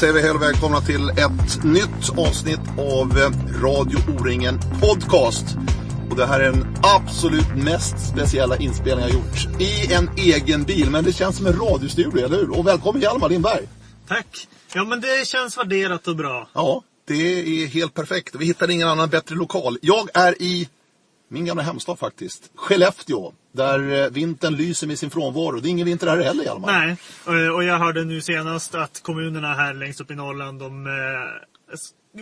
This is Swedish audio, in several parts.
Säger vi hej och välkomna till ett nytt avsnitt av Radio O-ringen Podcast. Och det här är den absolut mest speciella inspelning jag gjort i en egen bil. Men det känns som en radiostudio, eller hur? Och välkommen Hjalmar Lindberg. Tack! Ja men det känns värderat och bra. Ja, det är helt perfekt. Vi hittade ingen annan bättre lokal. Jag är i min gamla hemstad faktiskt. Skellefteå. Där eh, vintern lyser med sin frånvaro. Det är ingen vinter här heller Hjalmar. Nej, och- och jag hörde nu senast att kommunerna här längst upp i Norrland de eh,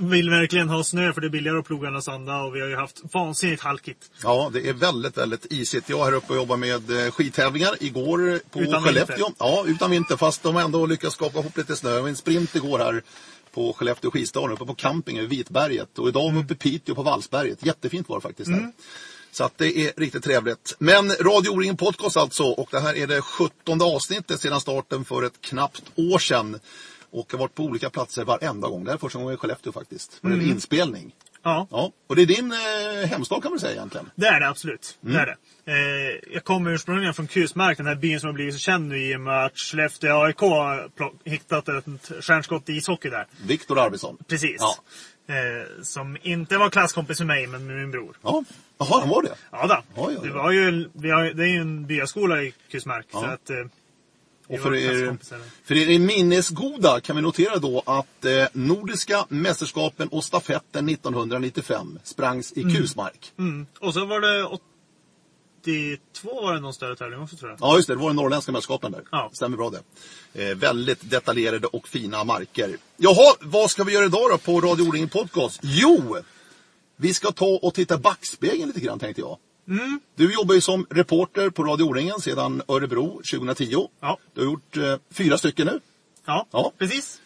vill verkligen ha snö för det är billigare att ploga än att sanda och vi har ju haft vansinnigt halkigt. Ja, det är väldigt, väldigt isigt. Jag är här uppe och jobbar med eh, skidtävlingar igår på Utan Skellefteå. vinter. Ja, utan vinter. Fast de har ändå lyckats skapa ihop lite snö. Det var en sprint igår här på Skellefteå skidstadion uppe på campingen vid Vitberget. Och idag var vi uppe i Piteå på Vallsberget. Jättefint var det faktiskt där. Så att det är riktigt trevligt. Men Radio O-ringen Podcast alltså. Och det här är det 17 avsnittet sedan starten för ett knappt år sedan. Och har varit på olika platser varenda gång. Det här är första gången i Skellefteå faktiskt. Vad det gäller inspelning. Ja, Ja, och det är din eh, hemstad kan man säga egentligen. det är det absolut. Mm. Det är det. Eh, jag kommer ursprungligen från Kusmark, den här byn som har blivit så känd nu i och med att Skellefteå AIK har hittat ett stjärnskott i ishockey där. Viktor Arvidsson. Precis. Ja. Eh, som inte var klasskompis med mig, men med min bror. Ja, Jaha, han var det? Ja då. Oj, oj. Det, var ju, vi har, det är ju en byaskola i Kusmark. Ja. Så att, eh, Och för er, för er minnesgoda kan vi notera då att eh, Nordiska mästerskapen och stafetten 1995 sprangs i Kusmark. Mm. Och så var det 82 var det någon större tävling också tror jag. Ja, just det. Det var den norrländska mästerskapen där. Ja. Stämmer bra det. Eh, väldigt detaljerade och fina marker. Jaha, vad ska vi göra idag då på Radio O-ringen Podcast? Jo! Vi ska ta och titta backspegeln lite grann tänkte jag. Mm. Du jobbar ju som reporter på Radio O-ringen sedan Örebro 2010. Ja. Du har gjort eh, fyra stycken nu. Ja, Ja. precis.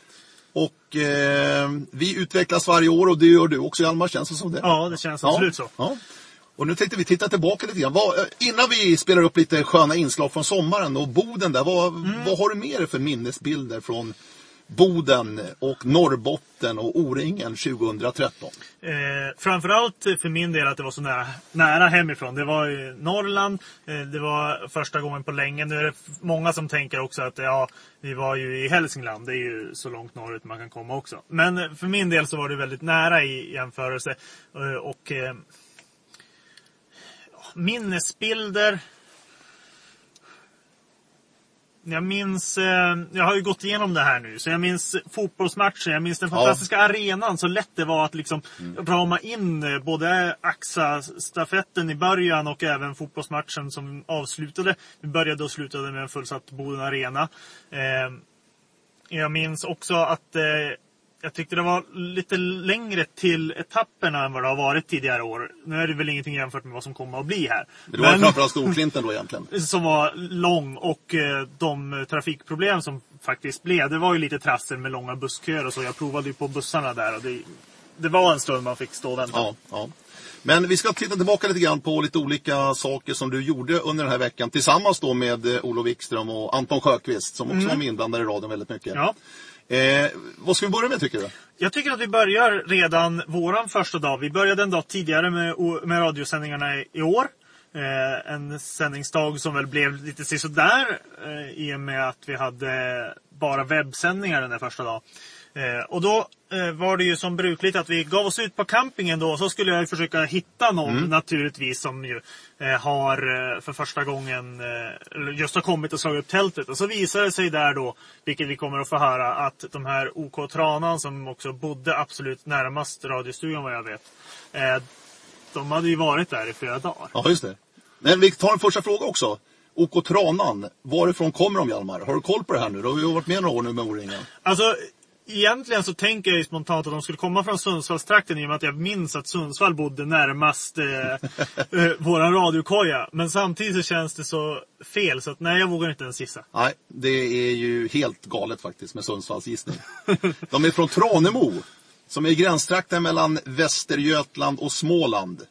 Och eh, vi utvecklas varje år och det gör du också Hjalmar, känns det som det? Ja, det känns absolut så. Ja. Och nu tänkte vi titta tillbaka lite grann. Vad, innan vi spelar upp lite sköna inslag från sommaren och Boden där. Vad, Mm. vad har du med dig för minnesbilder från Boden och Norrbotten och O-ringen 2013? Eh, framförallt för min del att det var så nära, nära hemifrån. Det var i Norrland. Eh, det var första gången på länge. Nu är det många som tänker också att ja, vi var ju i Hälsingland. Det är ju så långt norrut man kan komma också. Men för min del så var det väldigt nära i jämförelse. Eh, och eh, minnesbilder. Jag minns, eh, jag har ju gått igenom det här nu, så jag minns fotbollsmatchen, jag minns den fantastiska arenan, så lätt det var att liksom rama in eh, både AXA-stafetten i början och även fotbollsmatchen som avslutade. Vi började och slutade med en fullsatt Boden Arena. Eh, jag minns också att jag tyckte det var lite längre till etapperna än vad det har varit tidigare år. Nu är det väl ingenting jämfört med vad som kommer att bli här. Men det var framförallt Storklinten då egentligen. som var lång och eh, de trafikproblem som faktiskt blev. Det var ju lite trassel med långa bussköer och så. Jag provade ju på bussarna där och det, det var en stund man fick stå och vänta. Ja, ja. Men vi ska titta tillbaka lite grann på lite olika saker som du gjorde under den här veckan tillsammans då med eh, Olof Wikström och Anton Sjöqvist som också var med inblandade i radion väldigt mycket. Mm. Ja. Eh, vad ska vi börja med tycker du? Jag tycker att vi börjar redan våran första dag. Vi började en dag tidigare med, med radiosändningarna i, år. Eh, en sändningsdag som väl blev lite sisådär eh, i och med att vi hade bara webbsändningar den där första dagen. Eh, och då eh, var det ju som brukligt att vi gav oss ut på campingen då. Så skulle jag försöka hitta någon naturligtvis som ju eh, har eh, för första gången eh, just har kommit och slagit upp tältet. Och så visade det sig där då, vilket vi kommer att få höra, att de här OK Tranan som också bodde absolut närmast radiostugan vad jag vet. Eh, de hade ju varit där i flera dagar. Ja, just det. Men vi tar en första fråga också. OK Tranan, varifrån kommer de Hjalmar? Har du koll på det här nu? Du har ju varit med några år nu med O-ringen. Alltså, egentligen så tänker jag ju spontant att de skulle komma från Sundsvallstrakten i och med att jag minns att Sundsvall bodde närmast eh, eh, våran radiokoja. Men samtidigt så känns det så fel så att nej, jag vågar inte ens gissa. Nej, det är ju helt galet faktiskt med Sundsvalls gissning. De är från Tranemo, som är gränstrakten mellan Västergötland och Småland.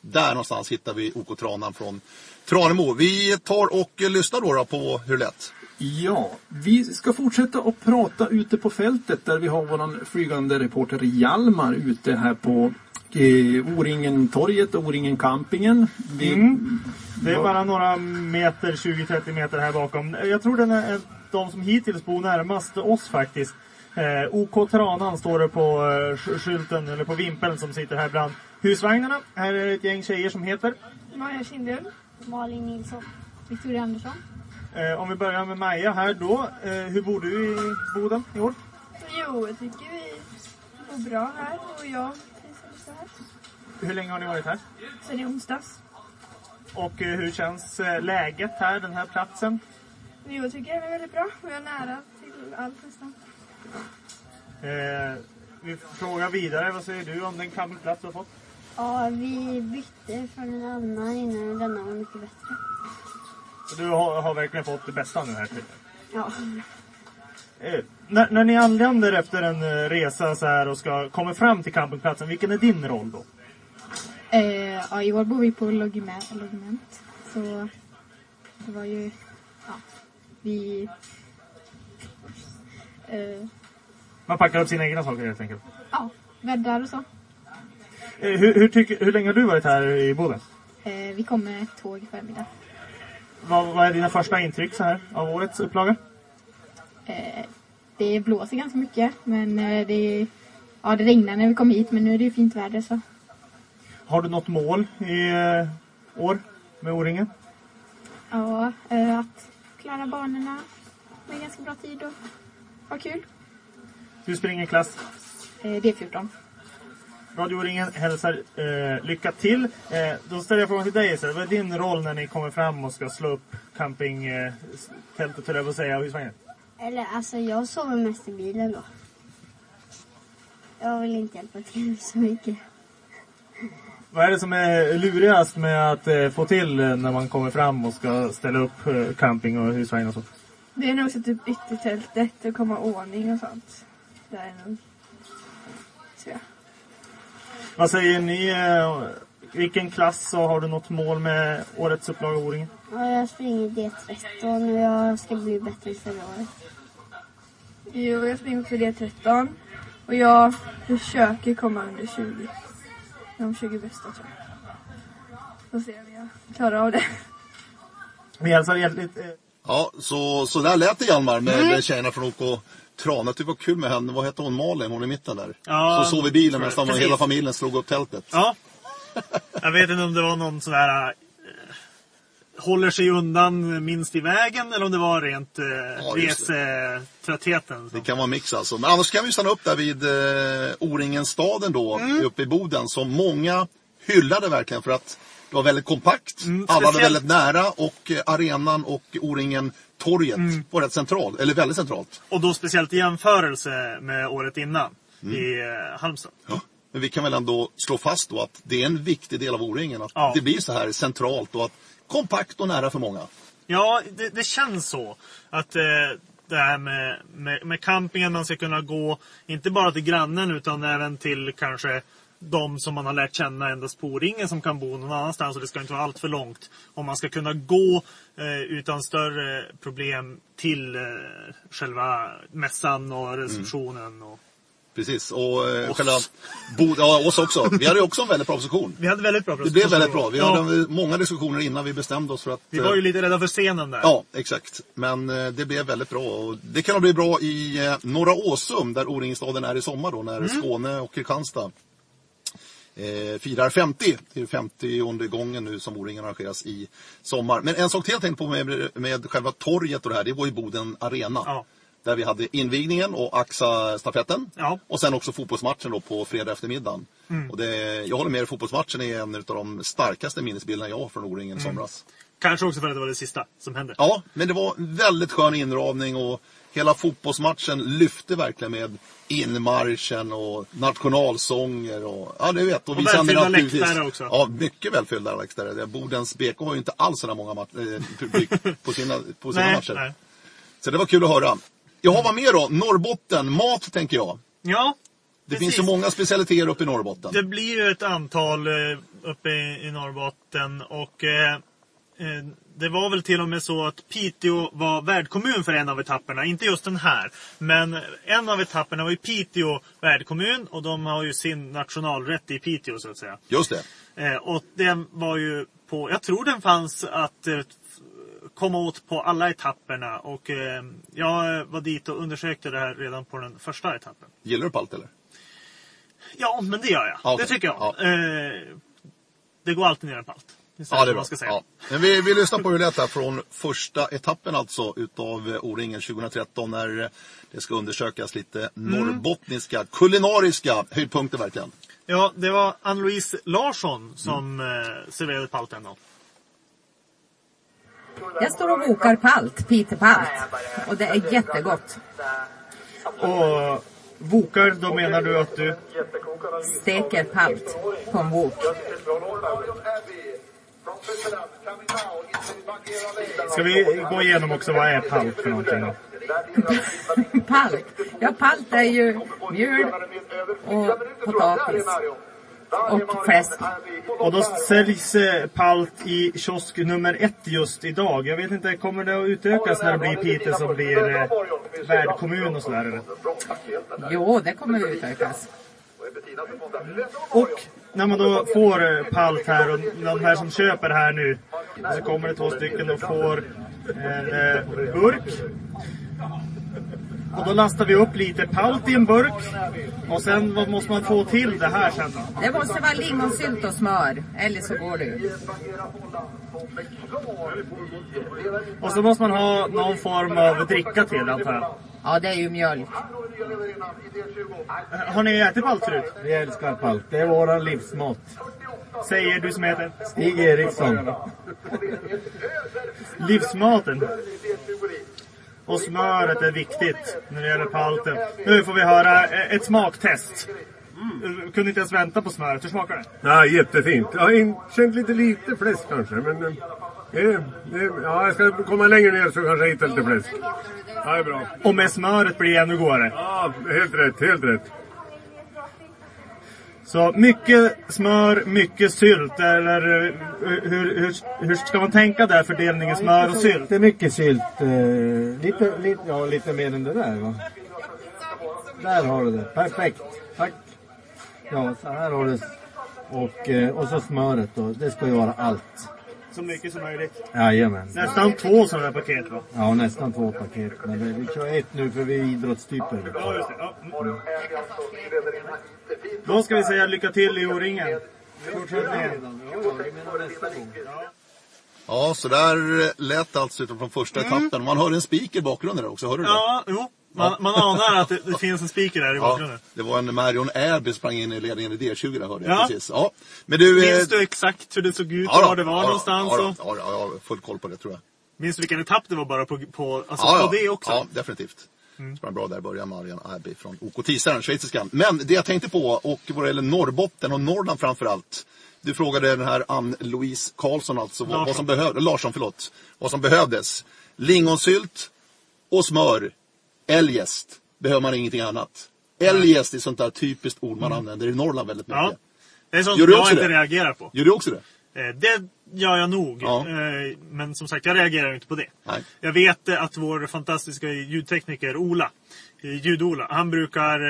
Där någonstans hittar vi OK Tranan från Tranemo. Vi tar och lyssnar då, då på hur lätt. Ja, vi ska fortsätta att prata ute på fältet där vi har våran flygande reporter Hjalmar ute här på eh, O-ringen-torget och O-ringen-campingen. Vi, Mm. Det är bara några meter, 20-30 meter här bakom. Jag tror den är de som hittills bor närmast oss faktiskt. Eh, OK Tranan står det på eh, sk- skylten, eller på vimpeln som sitter här bland husvagnarna. Här är ett gäng tjejer som heter. Maja Kindlund. Malin Nilsson. Victoria Andersson. Eh, om vi börjar med Maja här då. Eh, hur bor du i Boden i år? Jo, jag tycker vi bor bra här och jag trivs här. Hur länge har ni varit här? Sen i onsdags. Och eh, hur känns eh, läget här, den här platsen? Jo, jag tycker den är väldigt bra. Vi är nära till allt nästan. Eh, vi frågar vidare, vad säger du om den campingplats du har fått? Ja, vi bytte från en annan innan och denna var mycket bättre. Du har, har verkligen fått det bästa nu här typ. Ja. Eh, när, när ni anländer efter en eh, resa så här och ska komma fram till campingplatsen, vilken är din roll då? Eh, ja, I år bor vi på logiment. logiment. Så det var ju... Ja, vi... Eh, Man packar upp sina egna saker helt enkelt. ja, bäddar och så. Eh, hur, hur, tycker, hur länge har du varit här i Boden? Eh, vi kom med tåg i förmiddag. Vad, vad är dina första intryck så här av årets upplaga? Eh, det blåser ganska mycket, men eh, det, ja, det regnade när vi kom hit, men nu är det ju fint väder så. Har du något mål i eh, år med O-ringen? Ja, eh, att klara banorna med ganska bra tid och ha kul. Du springer klass Eh, D14. Radio O-ringen hälsar eh, lycka till. Eh, då ställer jag frågan till dig istället. Vad är din roll när ni kommer fram och ska slå upp campingtältet, höll jag på att säga, och husvagnen? Eller alltså, jag sover mest i bilen då. Jag vill inte hjälpa till så mycket. Vad är det som är lurigast med att eh, få till eh, när man kommer fram och ska ställa upp eh, camping och husvagn och så? Det är nog så typ yttertältet och komma ordning och sånt. Det är nog... Så ja. Vad säger ni? Eh, vilken klass så har du något mål med årets upplaga av O-ringen? Ja, jag springer D13 och jag ska bli bättre än förra året. Jo, jag springer också D13. Och jag försöker komma under 20. De 20 bästa tror jag. Får se om jag klarar av det. Vi hälsar hjärtligt eh, Ja, så, så där lät det Hjalmar med Mm. tjejerna från OK Trana. Det var kul med henne. Vad hette hon? Malin? Hon i mitten där. Ja, så sov i bilen medan hela familjen slog upp tältet. Ja. Jag vet inte om det var någon sån här... eh, håller sig undan minst i vägen eller om det var rent eh, just resetröttheten. Det kan vara mix alltså. Men annars kan vi stanna upp där vid eh, O-ringen-staden då, Mm. uppe i Boden. Som många hyllade verkligen för att det var väldigt kompakt. Mm, Alla var väldigt nära och eh, arenan och O-ringen torget Mm. var rätt centralt, eller väldigt centralt. Och då speciellt i jämförelse med året innan Mm. i eh, Halmstad. Men vi kan väl ändå slå fast då att det är en viktig del av O-ringen. Att Ja. det blir så här centralt och att kompakt och nära för många. Ja, det, det känns så. Att eh, det här med, med, med campingen, man ska kunna gå inte bara till grannen utan även till kanske de som man har lärt känna endast på O-ringen som kan bo någon annanstans. Och det ska inte vara allt för långt. Om man ska kunna gå eh, utan större problem till eh, själva mässan och receptionen. Och... Precis, och eh, Oss. själva Bod- ja, oss också. Vi hade också en väldigt bra position. Vi hade väldigt bra Det blev väldigt bra. Vi ja, hade många diskussioner innan vi bestämde oss för att... Vi var ju eh, lite rädda för scenen där. Ja, exakt. Men eh, det blev väldigt bra. Och det kan bli bra i eh, Norra Åsum, där O-ringstaden är i sommar då, när Skåne och Kristianstad eh, firar 50. Det är 50 gången nu som O-ringen arrangeras i sommar. Men en sak till jag tänkte på med, med själva torget och det här, det var ju Boden Arena. Ja. Där vi hade invigningen och AXA-stafetten. Ja. Och sen också fotbollsmatchen då på fredag eftermiddagen. Mm. Och det, jag håller med, fotbollsmatchen är en av de starkaste minnesbilderna jag har från O-ringen i Mm. somras. Kanske också för att det var det sista som hände. Ja, men det var en väldigt skön inramning och hela fotbollsmatchen lyfte verkligen med inmarschen och nationalsånger och ja, du vet. Och vi kände välfyllda läktare också. Ja, mycket välfyllda läktare. Bodens BK har ju inte alls så många mat- eh, publik på sina, på sina Nej, matcher. nej. Så det var kul att höra. Jaha, vad mer då? Norrbotten, mat tänker jag. Ja, Det precis. finns så många specialiteter uppe i Norrbotten. Det blir ju ett antal eh, uppe i, Norrbotten och eh, det var väl till och med så att Piteå var värdkommun för en av etapperna. Inte just den här. Men en av etapperna var ju Piteå värdkommun och de har ju sin nationalrätt i Piteå så att säga. Just det. Eh, och den var ju på, jag tror den fanns att eh, komma åt på alla etapperna. Och eh, jag var dit och undersökte det här redan på den första etappen. Gillar du palt eller? Ja, men det gör jag. Ja, okej. Det tycker jag. Ja. Eh, det går alltid ner en palt. Ja, det är bra. ska säga. Ja. Men vi, vi lyssnar på hur det lät här från första etappen alltså utav eh, O-ringen 2013 när eh, det ska undersökas lite Mm. norrbottniska kulinariska höjdpunkter verkligen. Ja, det var Ann-Louise Larsson som eh, serverade palten då. Jag står och kokar palt, pitepalt. Och det är jättegott. Och vokar, då menar du att du... Steker palt på en wok. Ska vi gå igenom också vad är palt för någonting då? Palt? Ja, palt är ju mjöl och potatis. Och fläsk. Och då säljs eh, palt i kiosk nummer ett just idag. Jag vet inte, kommer det att utökas när det blir Piteå som blir eh, värdkommun och sådär? Jo, det kommer att utökas. Och när man då får eh, palt här och de här som köper här nu. Så kommer det två stycken och får en eh, burk. Och då lastar vi upp lite palt i en burk. Och sen vad måste man få till det här sen då? Det måste vara lingonsylt och smör. Eller så går det ju. Och så måste man ha någon form av dricka till antar jag. Ja, det är ju mjölk. Har ni ätit palt förut? Vi älskar palt. Det är våran livsmat. Säger du som heter? Stig Eriksson. Livsmaten. Och smöret är viktigt när det gäller palten. Nu får vi höra eh, ett smaktest. Mm. Kunde inte ens vänta på smöret. Hur smakar det? Ja, jättefint. Jag har känt lite lite fläsk kanske, men... eh, det, ja, jag ska komma längre ner så kanske jag hittar lite fläsk. Ja, det är bra. Och med smöret blir det ännu godare. Ja, helt rätt, helt rätt. Så mycket smör, mycket sylt. Eller eh, hur, hur, hur ska man tänka där fördelningen smör och sylt? Inte mycket sylt. Eh, lite, lite, ja, lite mer än det där va. Där har du det. Perfekt. Tack. Ja, så här har du och, eh, och så smöret då. Det ska ju vara allt. Så mycket som möjligt. Jajamän. Nästan två sådana här paket va? Ja, nästan två paket. Men det, vi kör ett nu för vi är idrottstyper. Ja, just det. Ja. Mm. Då ska vi säga lycka till i O-ringen. Ja, så där lät det alltså utifrån första etappen. Man hör en speaker i bakgrunden där också, hörde du det? Mm. Ja, jo. Man, man anar att det, det finns en speaker där i bakgrunden. det var en Marion Airby sprang in i ledningen i D20 där hörde jag Ja. precis. Ja. Men du... eh, Minns du exakt hur det såg ut? ja då, var det var ja någonstans? Ja, och, ja, ja, jag har full koll på det tror jag. minns du vilken etapp det var bara på, på, alltså Ja, på ja. det också? Ja, definitivt. Sprang bra där i början, Marian Airby från OK Tisaren, schweiziskan. Men det jag tänkte på, och vad det gäller Norrbotten och Norrland framför allt. Du frågade den här Ann-Louise Karlsson alltså, Larsson. vad som behövdes, Larsson förlåt, vad som behövdes. Lingonsylt och smör, eljest, behöver man ingenting annat. Eljest är sånt där typiskt ord man använder i Norrland väldigt mycket. Ja. Det är sånt Gör du jag inte det? reagerar på. Gör du också det? Eh, Det gör jag nog. Ja. Eh, Men som sagt, jag reagerar inte på det. Nej. Jag vet att vår fantastiska ljudtekniker Ola, eh, Ljud-Ola, han brukar,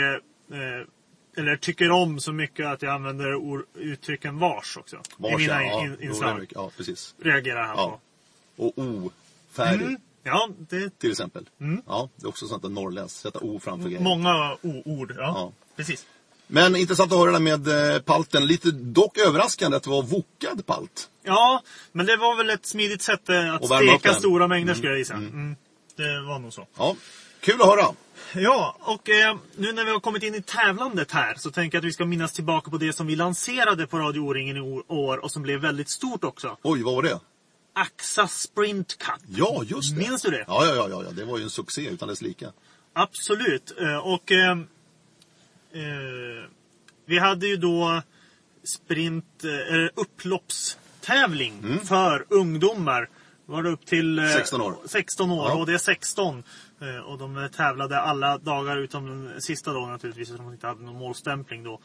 eller tycker om så mycket att jag använder uttrycken vars också. I Vars, mina ja, in- ja, inslag. ja, precis. Reagerar han Ja. på. Och ofärdig. Mm. Ja, det Till exempel. Ja, det är också sånt där norrländskt. Sätta O framför grejer. många o-ord. Ja, Ja. precis. Men intressant att höra det där med eh, palten. Lite dock överraskande att det var vokad palt. Ja, men det var väl ett smidigt sätt eh, att steka stora mängder skulle jag gissa. Mm. Det var nog så. Ja, kul att höra. Ja, och eh, nu när vi har kommit in i tävlandet här så tänker jag att vi ska minnas tillbaka på det som vi lanserade på Radio O-ringen i år och som blev väldigt stort också. Oj, vad var det? Axa Sprint Cup. Ja, just det. Minns du det? Ja, ja, ja, ja, det var ju en succé utan dess lika. Absolut. Eh, Och eh, eh, vi hade ju då sprint, eh, upploppstävling för ungdomar. Var det upp till eh, 16 år. 16 år Ja. och det är 16. Eh, Och de tävlade alla dagar utom den sista dagen naturligtvis eftersom de inte hade någon målstämpling då.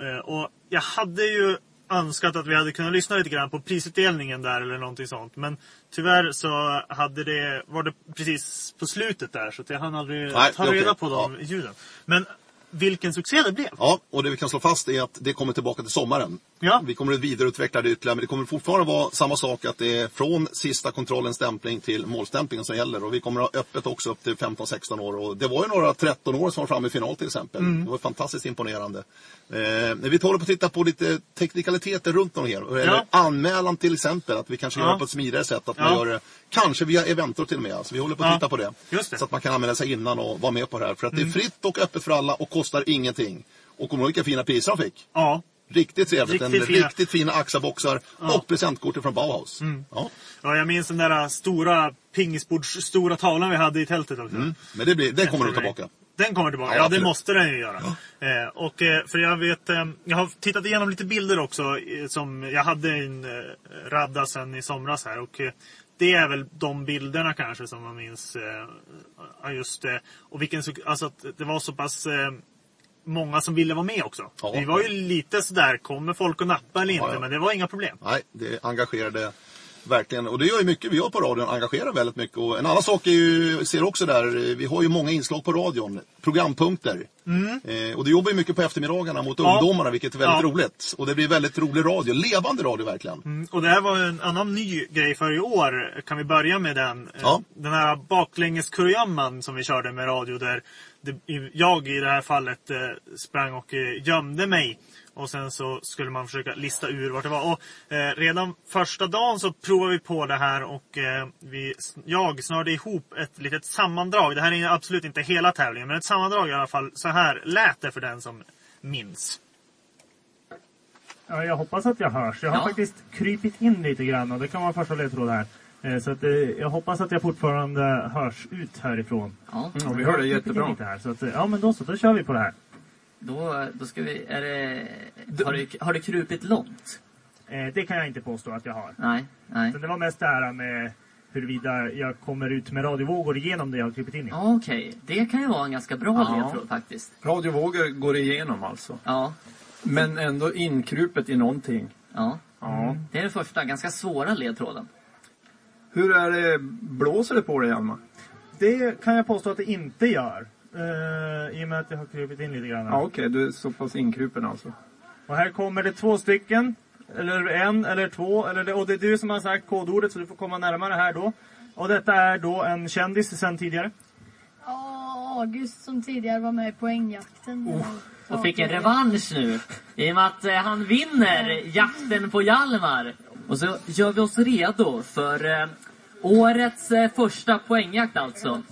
Eh, Och jag hade ju önskat att vi hade kunnat lyssna lite grann på prisutdelningen där eller någonting sånt. Men tyvärr så hade det, var det precis på slutet där så att jag hann aldrig Nej, ta reda okej. på de ljuden. Men vilken succé det blev. Ja, och det vi kan slå fast är att det kommer tillbaka till sommaren. Ja. Vi kommer att vidareutveckla det ytterligare, men det kommer fortfarande vara samma sak att det är från sista kontrollen stämpling till målstämplingen som gäller. Och vi kommer att ha öppet också upp till 15-16 år. Och det var ju några 13 år som var framme i final till exempel. Mm. Det var fantastiskt imponerande. Eh, vi håller på att titta på lite teknikaliteter runt om här. Eller Ja. anmälan till exempel, att vi kanske Ja. gör det på ett smidigare sätt. Att man Ja. gör det, kanske via Eventor till och med. Så vi håller på att Ja. titta på det. Det. Så att man kan anmäla sig innan och vara med på det här. För att det är Mm. fritt och öppet för alla och kostar ingenting. Och kommer du vilka fina priser de fick? Ja. Riktigt trevligt. Riktigt en, fina. Riktigt fina AXA-boxar och presentkortet från Bauhaus. Mm. Ja. ja, jag minns den där stora pingisbords stora tavlan vi hade i tältet också. Mm. Men det, blir, det kommer nog tillbaka. Den kommer tillbaka. Ja, Ja, det måste den ju göra. Eh, och, eh, för jag vet, eh, jag har tittat igenom lite bilder också. Eh, som jag hade en eh, radda sen i somras här. Och eh, det är väl de bilderna kanske som man minns. Eh, ja, just det. Och vilken, alltså att det var så pass många som ville vara med också. Ja. Vi var ju lite sådär, kommer folk att nappa eller inte? Ja, ja. Men det var inga problem. Nej, det engagerade verkligen. Och det gör ju mycket vi gör på radion, engagerar väldigt mycket. Och en annan sak är ju, ser också där, vi har ju många inslag på radion. Programpunkter. Eh, och det jobbar ju mycket på eftermiddagarna mot Mm. Ja. ungdomarna, vilket är väldigt Ja. roligt. Och det blir väldigt rolig radio, levande radio verkligen. Mm, Och det här var en annan ny grej för i år. Kan vi börja med den? Eh, Ja. Den här baklängeskurragömman som vi körde med radio där jag i det här fallet eh, sprang och eh, gömde mig. Och sen så skulle man försöka lista ur vart det var. Och eh, redan första dagen så provade vi på det här och eh, vi, jag snörde ihop ett litet sammandrag. Det här är absolut inte hela tävlingen men ett sammandrag i alla fall. Så här lät det för den som minns. Ja, jag hoppas att jag hörs. Jag har Ja. faktiskt krypit in lite grann och det kan vara första ledtråd här. Eh, Så att, eh, jag hoppas att jag fortfarande hörs ut härifrån. Ja, Ja, vi hör dig jättebra. Här, så att, eh, ja, men då så. Då kör vi på det här. Då, då ska vi... Är det, har, det, har det krupit långt? Eh, Det kan jag inte påstå att jag har. Nej, nej. Så det var mest det här med huruvida jag kommer ut med radiovågor igenom det jag har krypit in i. Ja, Okej, det kan ju vara en ganska bra Ja. ledtråd faktiskt. Radiovågor går igenom alltså. Ja, Men ändå inkrupet i någonting. ja. Ja. Det är den första, ganska svåra ledtråden. Hur är det, blåser det på dig Alma? Det kan jag påstå att det inte gör. Eh, I och med att jag har krypit in lite grann. här. Ja okej, du är så pass inkrupen alltså. Och här kommer det två stycken. Eller en eller två. Eller det, och det är du som har sagt kodordet så du får komma närmare här då. Och detta är då en kändis sen tidigare. Ja, August som tidigare var med i poängjakten. Och fick en revansch nu. I och med att eh, han vinner jakten på Hjalmar. Och så gör vi oss redo för eh, årets eh, första poängjakt alltså.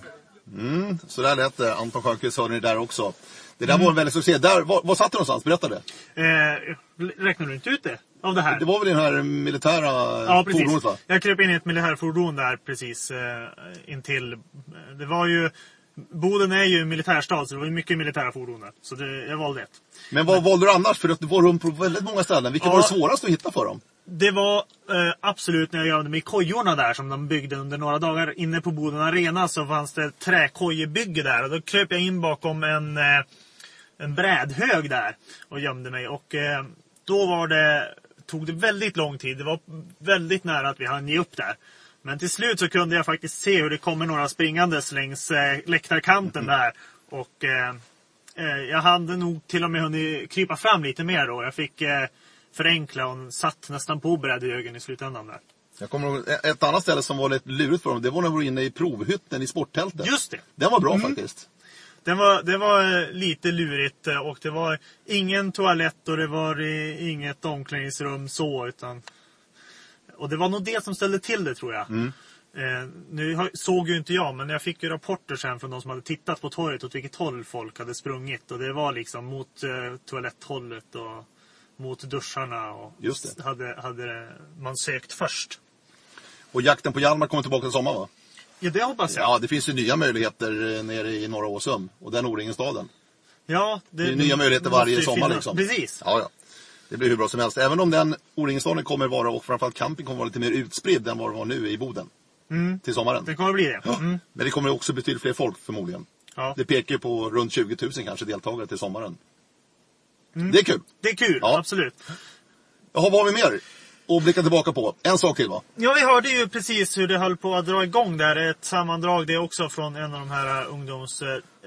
Mm, så där lät det. Anton Stjernquist hörde ni där också. Det där var en väldig succé. Där, var, var satt du någonstans? Berätta det. Eh, räknar du inte ut det? Av det här? Det var väl i det här militära Ja, precis. fordonet va? Jag kröp in i ett militärfordon där precis eh, intill. Det var ju... Boden är ju en militärstad så det var ju mycket militära fordon där. Så det, jag valde ett. Men vad valde du annars? För du var runt på väldigt många ställen. Vilket Ja. var det svåraste att hitta för dem? Det var eh, absolut när jag gömde mig i kojorna där som de byggde under några dagar. Inne på Boden Arena så fanns det ett träkojebygge där. Och då kröp jag in bakom en, eh, en brädhög där och gömde mig. Och eh, då var det, tog det väldigt lång tid. Det var väldigt nära att vi hann ge upp där. Men till slut så kunde jag faktiskt se hur det kommer några springandes längs eh, läktarkanten där. Och eh, eh, jag hade nog till och med hunnit krypa fram lite mer då. Jag fick eh, förenkla och satt nästan på brädhögen i slutändan där. Jag kommer ihåg ett annat ställe som var lite lurigt för dem. Det var när vi var inne i provhytten i sporttältet. Just det! Den var bra Mm. faktiskt. Det var, det var eh, lite lurigt eh, och det var ingen toalett och det var eh, inget omklädningsrum så utan... Och det var nog det som ställde till det tror jag. Mm. Eh, nu såg ju inte jag men jag fick ju rapporter sen från de som hade tittat på torget åt vilket håll folk hade sprungit. Och det var liksom mot eh, toaletthållet och mot duscharna. Och det. Hade, hade man sökt först. Och jakten på Hjalmar kommer tillbaka till sommar va? Ja, det hoppas jag. Ja, det finns ju nya möjligheter eh, nere i norra Åsum. Och den O-ringen-staden. Ja, Det är nya möjligheter varje sommar finnas. liksom. Precis. Ja, ja. Det blir hur bra som helst. Även om den O-ringen-staden kommer vara, och framförallt camping kommer vara lite mer utspridd än vad det var nu i Boden. Mm. Till sommaren. Det kommer bli det. Ja. Mm. Men det kommer också betydligt fler folk förmodligen. Ja. Det pekar ju på runt 20 000 kanske deltagare till sommaren. Mm. Det är kul. Det är kul, Ja. absolut. Jaha, vad har vi mer? att blicka tillbaka på. En sak till va? Ja, vi hörde ju precis hur det höll på att dra igång där. Ett sammandrag det är också från en av de här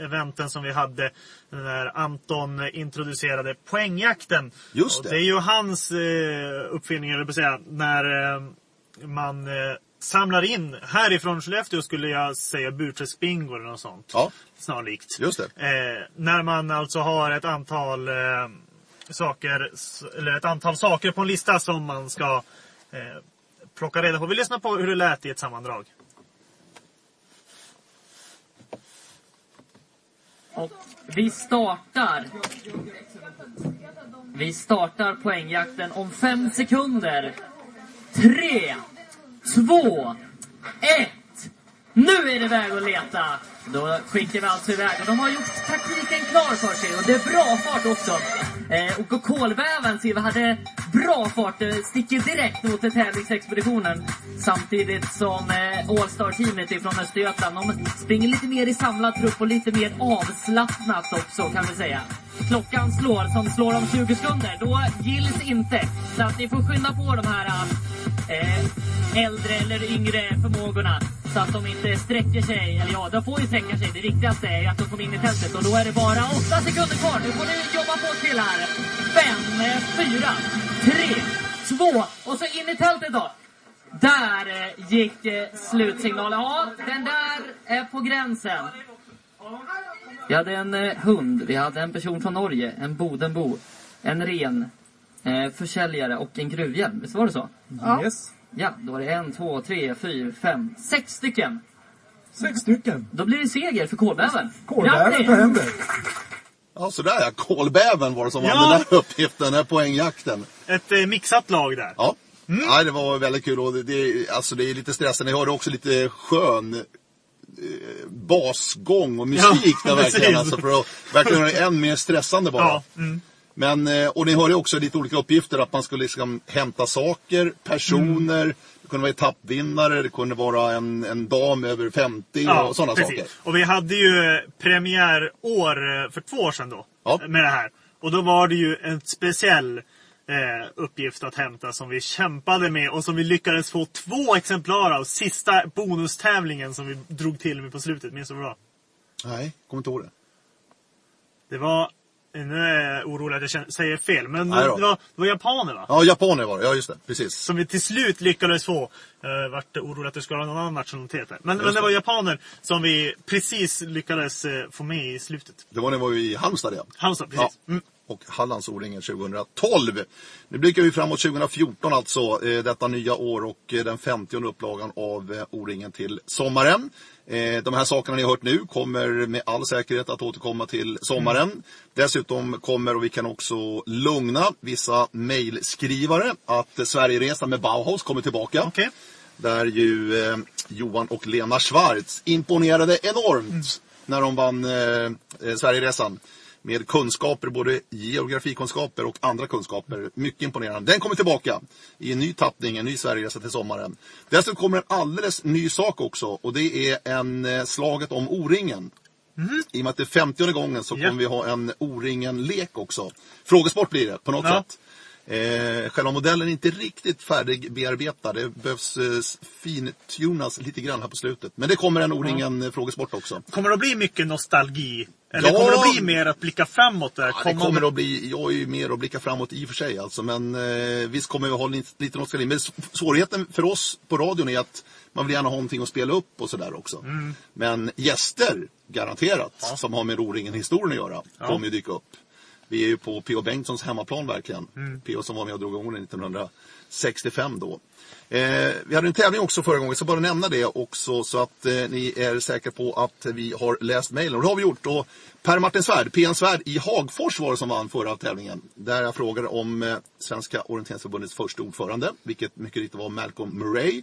eventen som vi hade när Anton introducerade poängjakten. Just Och det. det är ju hans eh, uppfinning, eller säga, när eh, man eh, samlar in, härifrån Skellefteå skulle jag säga Burträsk Bingo eller något sånt. Ja, Snarlikt. just det. Eh, när man alltså har ett antal eh, saker, eller ett antal saker på en lista som man ska eh, plocka reda på. Vi lyssnar på hur det lät i ett sammandrag. Och vi startar. Vi startar poängjakten om fem sekunder. Tre, två, ett. Nu är det väg att leta. Då skickar vi alltså iväg. Och de har gjort taktiken klar för sig och det är bra fart också. Eh, och kolväven ser vi hade bra fart. eh, Sticker direkt mot tävlingsexpeditionen. Samtidigt som eh, All-Star-teamet ifrån Östergötland, de springer lite mer i samlad trupp och lite mer avslappnat också kan vi säga. Klockan slår, som slår om 20 sekunder. Då gills inte. Så att ni får skynda på de här eh, äldre eller yngre förmågorna. Så att de inte sträcker sig. Eller ja, de får ju sträcka sig. Det viktigaste är ju att de kommer in i tältet. Och då är det bara åtta sekunder kvar. Nu får ni jobba på till här. Fem, eh, fyra, tre, två och så in i tältet då. Där eh, gick eh, slutsignalen. Ja, den där är på gränsen. Vi hade en eh, hund, vi hade en person från Norge, en Bodenbo, en ren, eh, försäljare och en gruvhjälm. Visst var det så? Ja. Yes. Ja, då var det en, två, tre, fyra, fem, sex stycken. Sex stycken. Då blir det seger för. Kolbävern Grattis! tar hem det. Ja, sådär ja. Kolbäven var det som Ja. vann den där uppgiften, den här poängjakten. Ett eh, mixat lag där. Ja. Nej, det var väldigt kul och det, det, alltså det är lite stressande. Ni hörde också lite skön eh, basgång och musik Ja, där verkligen. Alltså, för att verkligen göra det än mer stressande bara. Ja, mm. Men, eh, och ni hörde ju också lite olika uppgifter. Att man skulle liksom hämta saker, personer. Mm. Det kunde vara etappvinnare, det kunde vara en, en dam över 50 och sådana saker. Och vi hade ju premiärår eh, för två år sedan då. Ja. Med det här. Och då var det ju en speciell eh, uppgift att hämta som vi kämpade med och som vi lyckades få två exemplar av. Sista bonustävlingen som vi drog till med på slutet. Minns du vad det var? Nej, kommer inte ihåg det. Det var... Nu är jag orolig att jag känner- säger fel. Men det var, det var japaner va? Ja, japaner var det. Ja, just det. Precis. Som vi till slut lyckades få. Uh, vart orolig att det skulle vara någon annan nationalitet där. Men, men det var japaner som vi precis lyckades eh, få med i slutet. Det var när vi var i Halmstad igen. Halmstad, precis. Mm. Och Hallands O-ringen 2012. Nu blickar vi framåt 2014 alltså, eh, detta nya år och eh, den 50 upplagan av eh, O-ringen till sommaren. De här sakerna ni har hört nu kommer med all säkerhet att återkomma till sommaren. Dessutom kommer, och vi kan också lugna vissa mejlskrivare, att Sverigeresan med Bauhaus kommer tillbaka. Okej. Där ju Johan och Lena Schwarz imponerade enormt när de vann eh, Sverigeresan. Med kunskaper, både geografikunskaper och andra kunskaper. Mycket imponerande. Den kommer tillbaka i en ny tappning, en ny Sverigeresa till sommaren. Dessutom kommer en alldeles ny sak också och det är en eh, slaget om O-ringen. I och med att det är 50 gången så kommer vi ha en O-ringen-lek också. Frågesport blir det på något Ja. sätt. Eh, själva modellen är inte riktigt färdigbearbetad. Det behövs eh, fintunas lite grann här på slutet. Men det kommer en O-ringen eh, frågesport också. Kommer det att bli mycket nostalgi? Eller Ja. kommer det att bli mer att blicka framåt där? Ja, det kommer att bli, jag är ju mer att blicka framåt i och för sig alltså, men eh, visst kommer vi ha lite, lite nostalgi. Men svårigheten för oss på radion är att man vill gärna ha någonting att spela upp och sådär också. Mm. Men gäster, garanterat, som har med O-ringen historien att göra, kommer ju dyka upp. Vi är ju på P.O. Bengtssons hemmaplan verkligen. Mm. P.O. som var med och drog igång den 1965 då. Eh, vi hade en tävling också förra gången, ska bara nämna det också så att eh, ni är säkra på att vi har läst mejlen. Och det har vi gjort. Och Per Martin Svärd, PN Svärd i Hagfors var det som vann förra tävlingen. Där jag frågade om eh, Svenska Orienteringsförbundets första ordförande, vilket mycket riktigt var Malcolm Murray.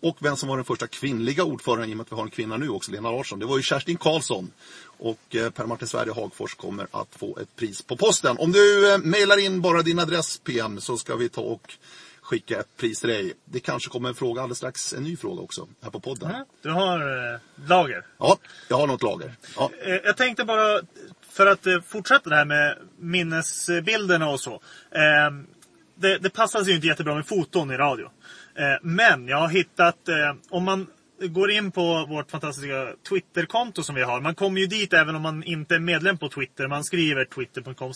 Och vem som var den första kvinnliga ordföranden, i och med att vi har en kvinna nu också, Lena Larsson. Det var ju Kerstin Karlsson. Och eh, Per Martin Svärd i Hagfors kommer att få ett pris på posten. Om du eh, mejlar in bara din adress PM så ska vi ta och skicka ett pris till dig. Det kanske kommer en fråga alldeles strax, en ny fråga också, här på podden. Ja, Du har eh, lager. Ja, jag har något lager. Ja, Eh, Jag tänkte bara, för att fortsätta det här med minnesbilderna och så. Eh, det, det passar ju inte jättebra med foton i radio. Eh, men jag har hittat, eh, om man går in på vårt fantastiska Twitterkonto som vi har. Man kommer ju dit även om man inte är medlem på Twitter. Man skriver twitter.com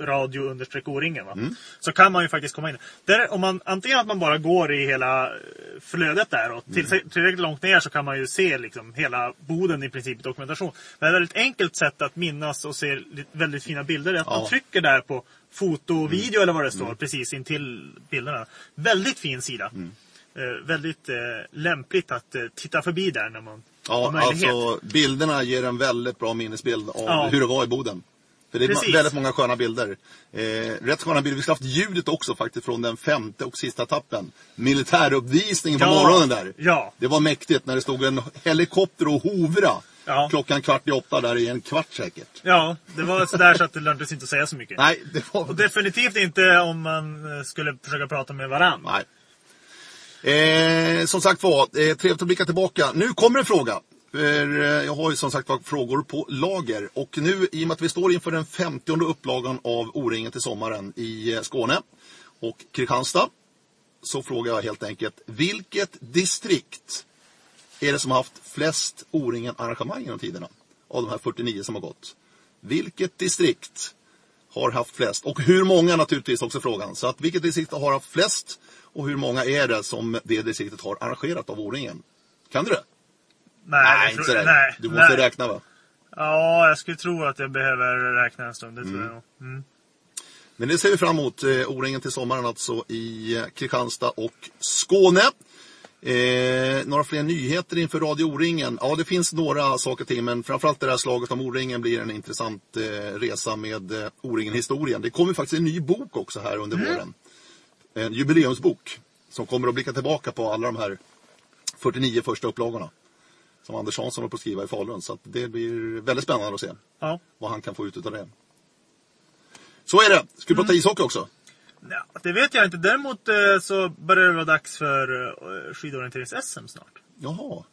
radio O-ringen. Va? Mm. Så kan man ju faktiskt komma in. Där, om man, antingen att man bara går i hela eh, flödet där och till, Mm. tillräckligt långt ner så kan man ju se liksom hela boden i princip dokumentation. Men ett väldigt enkelt sätt att minnas och se väldigt fina bilder är att Ja. man trycker där på foto och video eller vad det står Mm. precis intill bilderna. Väldigt fin sida. Mm. Eh, väldigt eh, lämpligt att eh, titta förbi där när man har Ja, möjlighet. alltså bilderna ger en väldigt bra minnesbild av Ja. hur det var i Boden. För det är Precis. väldigt många sköna bilder. Eh, rätt sköna bilder. Vi skulle haft ljudet också faktiskt från den femte och sista etappen. Militäruppvisningen på Ja. morgonen där. Ja. Det var mäktigt när det stod en helikopter och hovra. Ja. Klockan kvart i åtta där i en kvart säkert. Ja, det var sådär så att det lönades inte att säga så mycket. Nej, det var... Och definitivt inte om man eh, skulle försöka prata med varann. Nej. Eh, som sagt var, eh, trevligt att blicka tillbaka. Nu kommer en fråga. För, eh, jag har ju som sagt var frågor på lager. Och nu, i och med att vi står inför den 50 upplagan av O-ringen till sommaren i eh, Skåne och Kristianstad. Så frågar jag helt enkelt, vilket distrikt är det som har haft flest O-ringen arrangemang genom tiderna? Av de här 49 som har gått. Vilket distrikt har haft flest? Och hur många naturligtvis också frågan. Så att vilket distrikt har haft flest och hur många är det som det distriktet har arrangerat av O-ringen? Kan du det? Nej, Nej, inte tror- nej, Du måste nej. räkna va? Ja, jag skulle tro att jag behöver räkna en stund. Det tror Mm. jag. Mm. Men det ser vi fram emot. Eh, O-ringen till sommaren alltså i eh, Kristianstad och Skåne. Eh, några fler nyheter inför Radio O-ringen? Ja, det finns några saker till, men framförallt det här slaget om O-ringen blir en intressant eh, resa med eh, O-ringen-historien. Det kommer faktiskt en ny bok också här under Mm. våren. En jubileumsbok som kommer att blicka tillbaka på alla de här 49 första upplagorna. Som Anders Hansson håller på att skriva i Falun. Så det blir väldigt spännande att se Ja. vad han kan få ut av det. Så är det. Ska vi Mm. prata ishockey också? Ja, det vet jag inte. Däremot eh, så börjar det vara dags för eh, skidorienterings-SM snart. Jaha.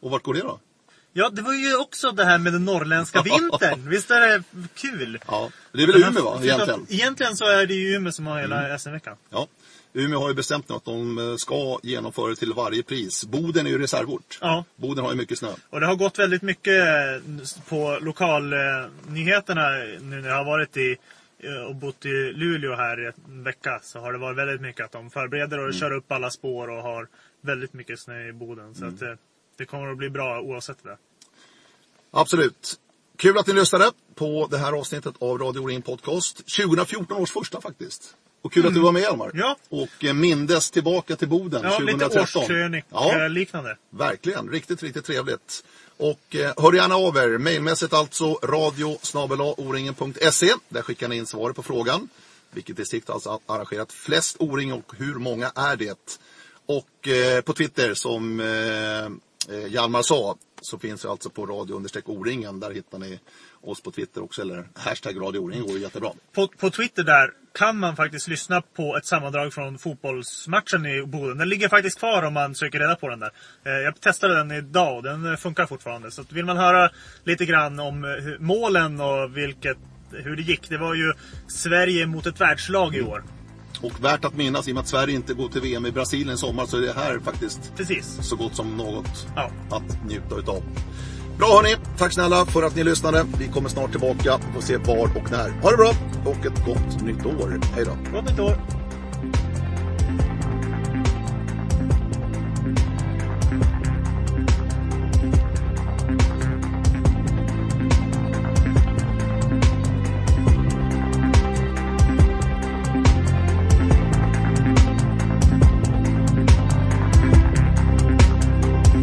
Och vart går det då? Ja, det var ju också det här med den norrländska vintern. Visst är det kul? Ja, det är väl Umeå va, egentligen? Egentligen så är det ju Umeå som har hela Mm. SM-veckan. Ja. Umeå har ju bestämt nu att de eh, ska genomföra det till varje pris. Boden är ju reservort. Ja. Boden har ju mycket snö. Och det har gått väldigt mycket på lokalnyheterna nu när jag har varit i och bott i Luleå här i en vecka. Så har det varit väldigt mycket att de förbereder och Mm. kör upp alla spår och har väldigt mycket snö i Boden. Så Mm. att, eh, det kommer att bli bra oavsett det. Absolut. Kul att ni lyssnade på det här avsnittet av Radio O-ring Podcast. 2014 års första faktiskt. Och kul att du var med Hjalmar. Ja. Och eh, mindes tillbaka till Boden Ja, 2013. lite årskrönika Ja, liknande. verkligen. Riktigt, riktigt trevligt. Och eh, hör gärna av er. mejlmässigt alltså radio oringen.se. Där skickar ni in svaret på frågan. Vilket distrikt alltså har alltså arrangerat flest O-ring och hur många är det? Och eh, på Twitter som eh, eh Hjalmar sa så finns vi alltså på radio understreck O-ringen. Där hittar ni oss på Twitter också. Eller hashtag radio O-ring går jättebra. På, på Twitter där kan man faktiskt lyssna på ett sammandrag från fotbollsmatchen i Boden. Den ligger faktiskt kvar om man söker reda på den där. Eh, Jag testade den idag och den eh, funkar fortfarande. Så vill man höra lite grann om eh, målen och vilket, hur det gick. Det var ju Sverige mot ett världslag i år. Och värt att minnas, i och med att Sverige inte går till VM i Brasilien i sommar så är det här faktiskt Precis. så gott som något Ja. att njuta utav. Bra hörni, tack snälla för att ni lyssnade. Vi kommer snart tillbaka och se var och när. Ha det bra och ett gott nytt år. Hej då. Gott nytt år!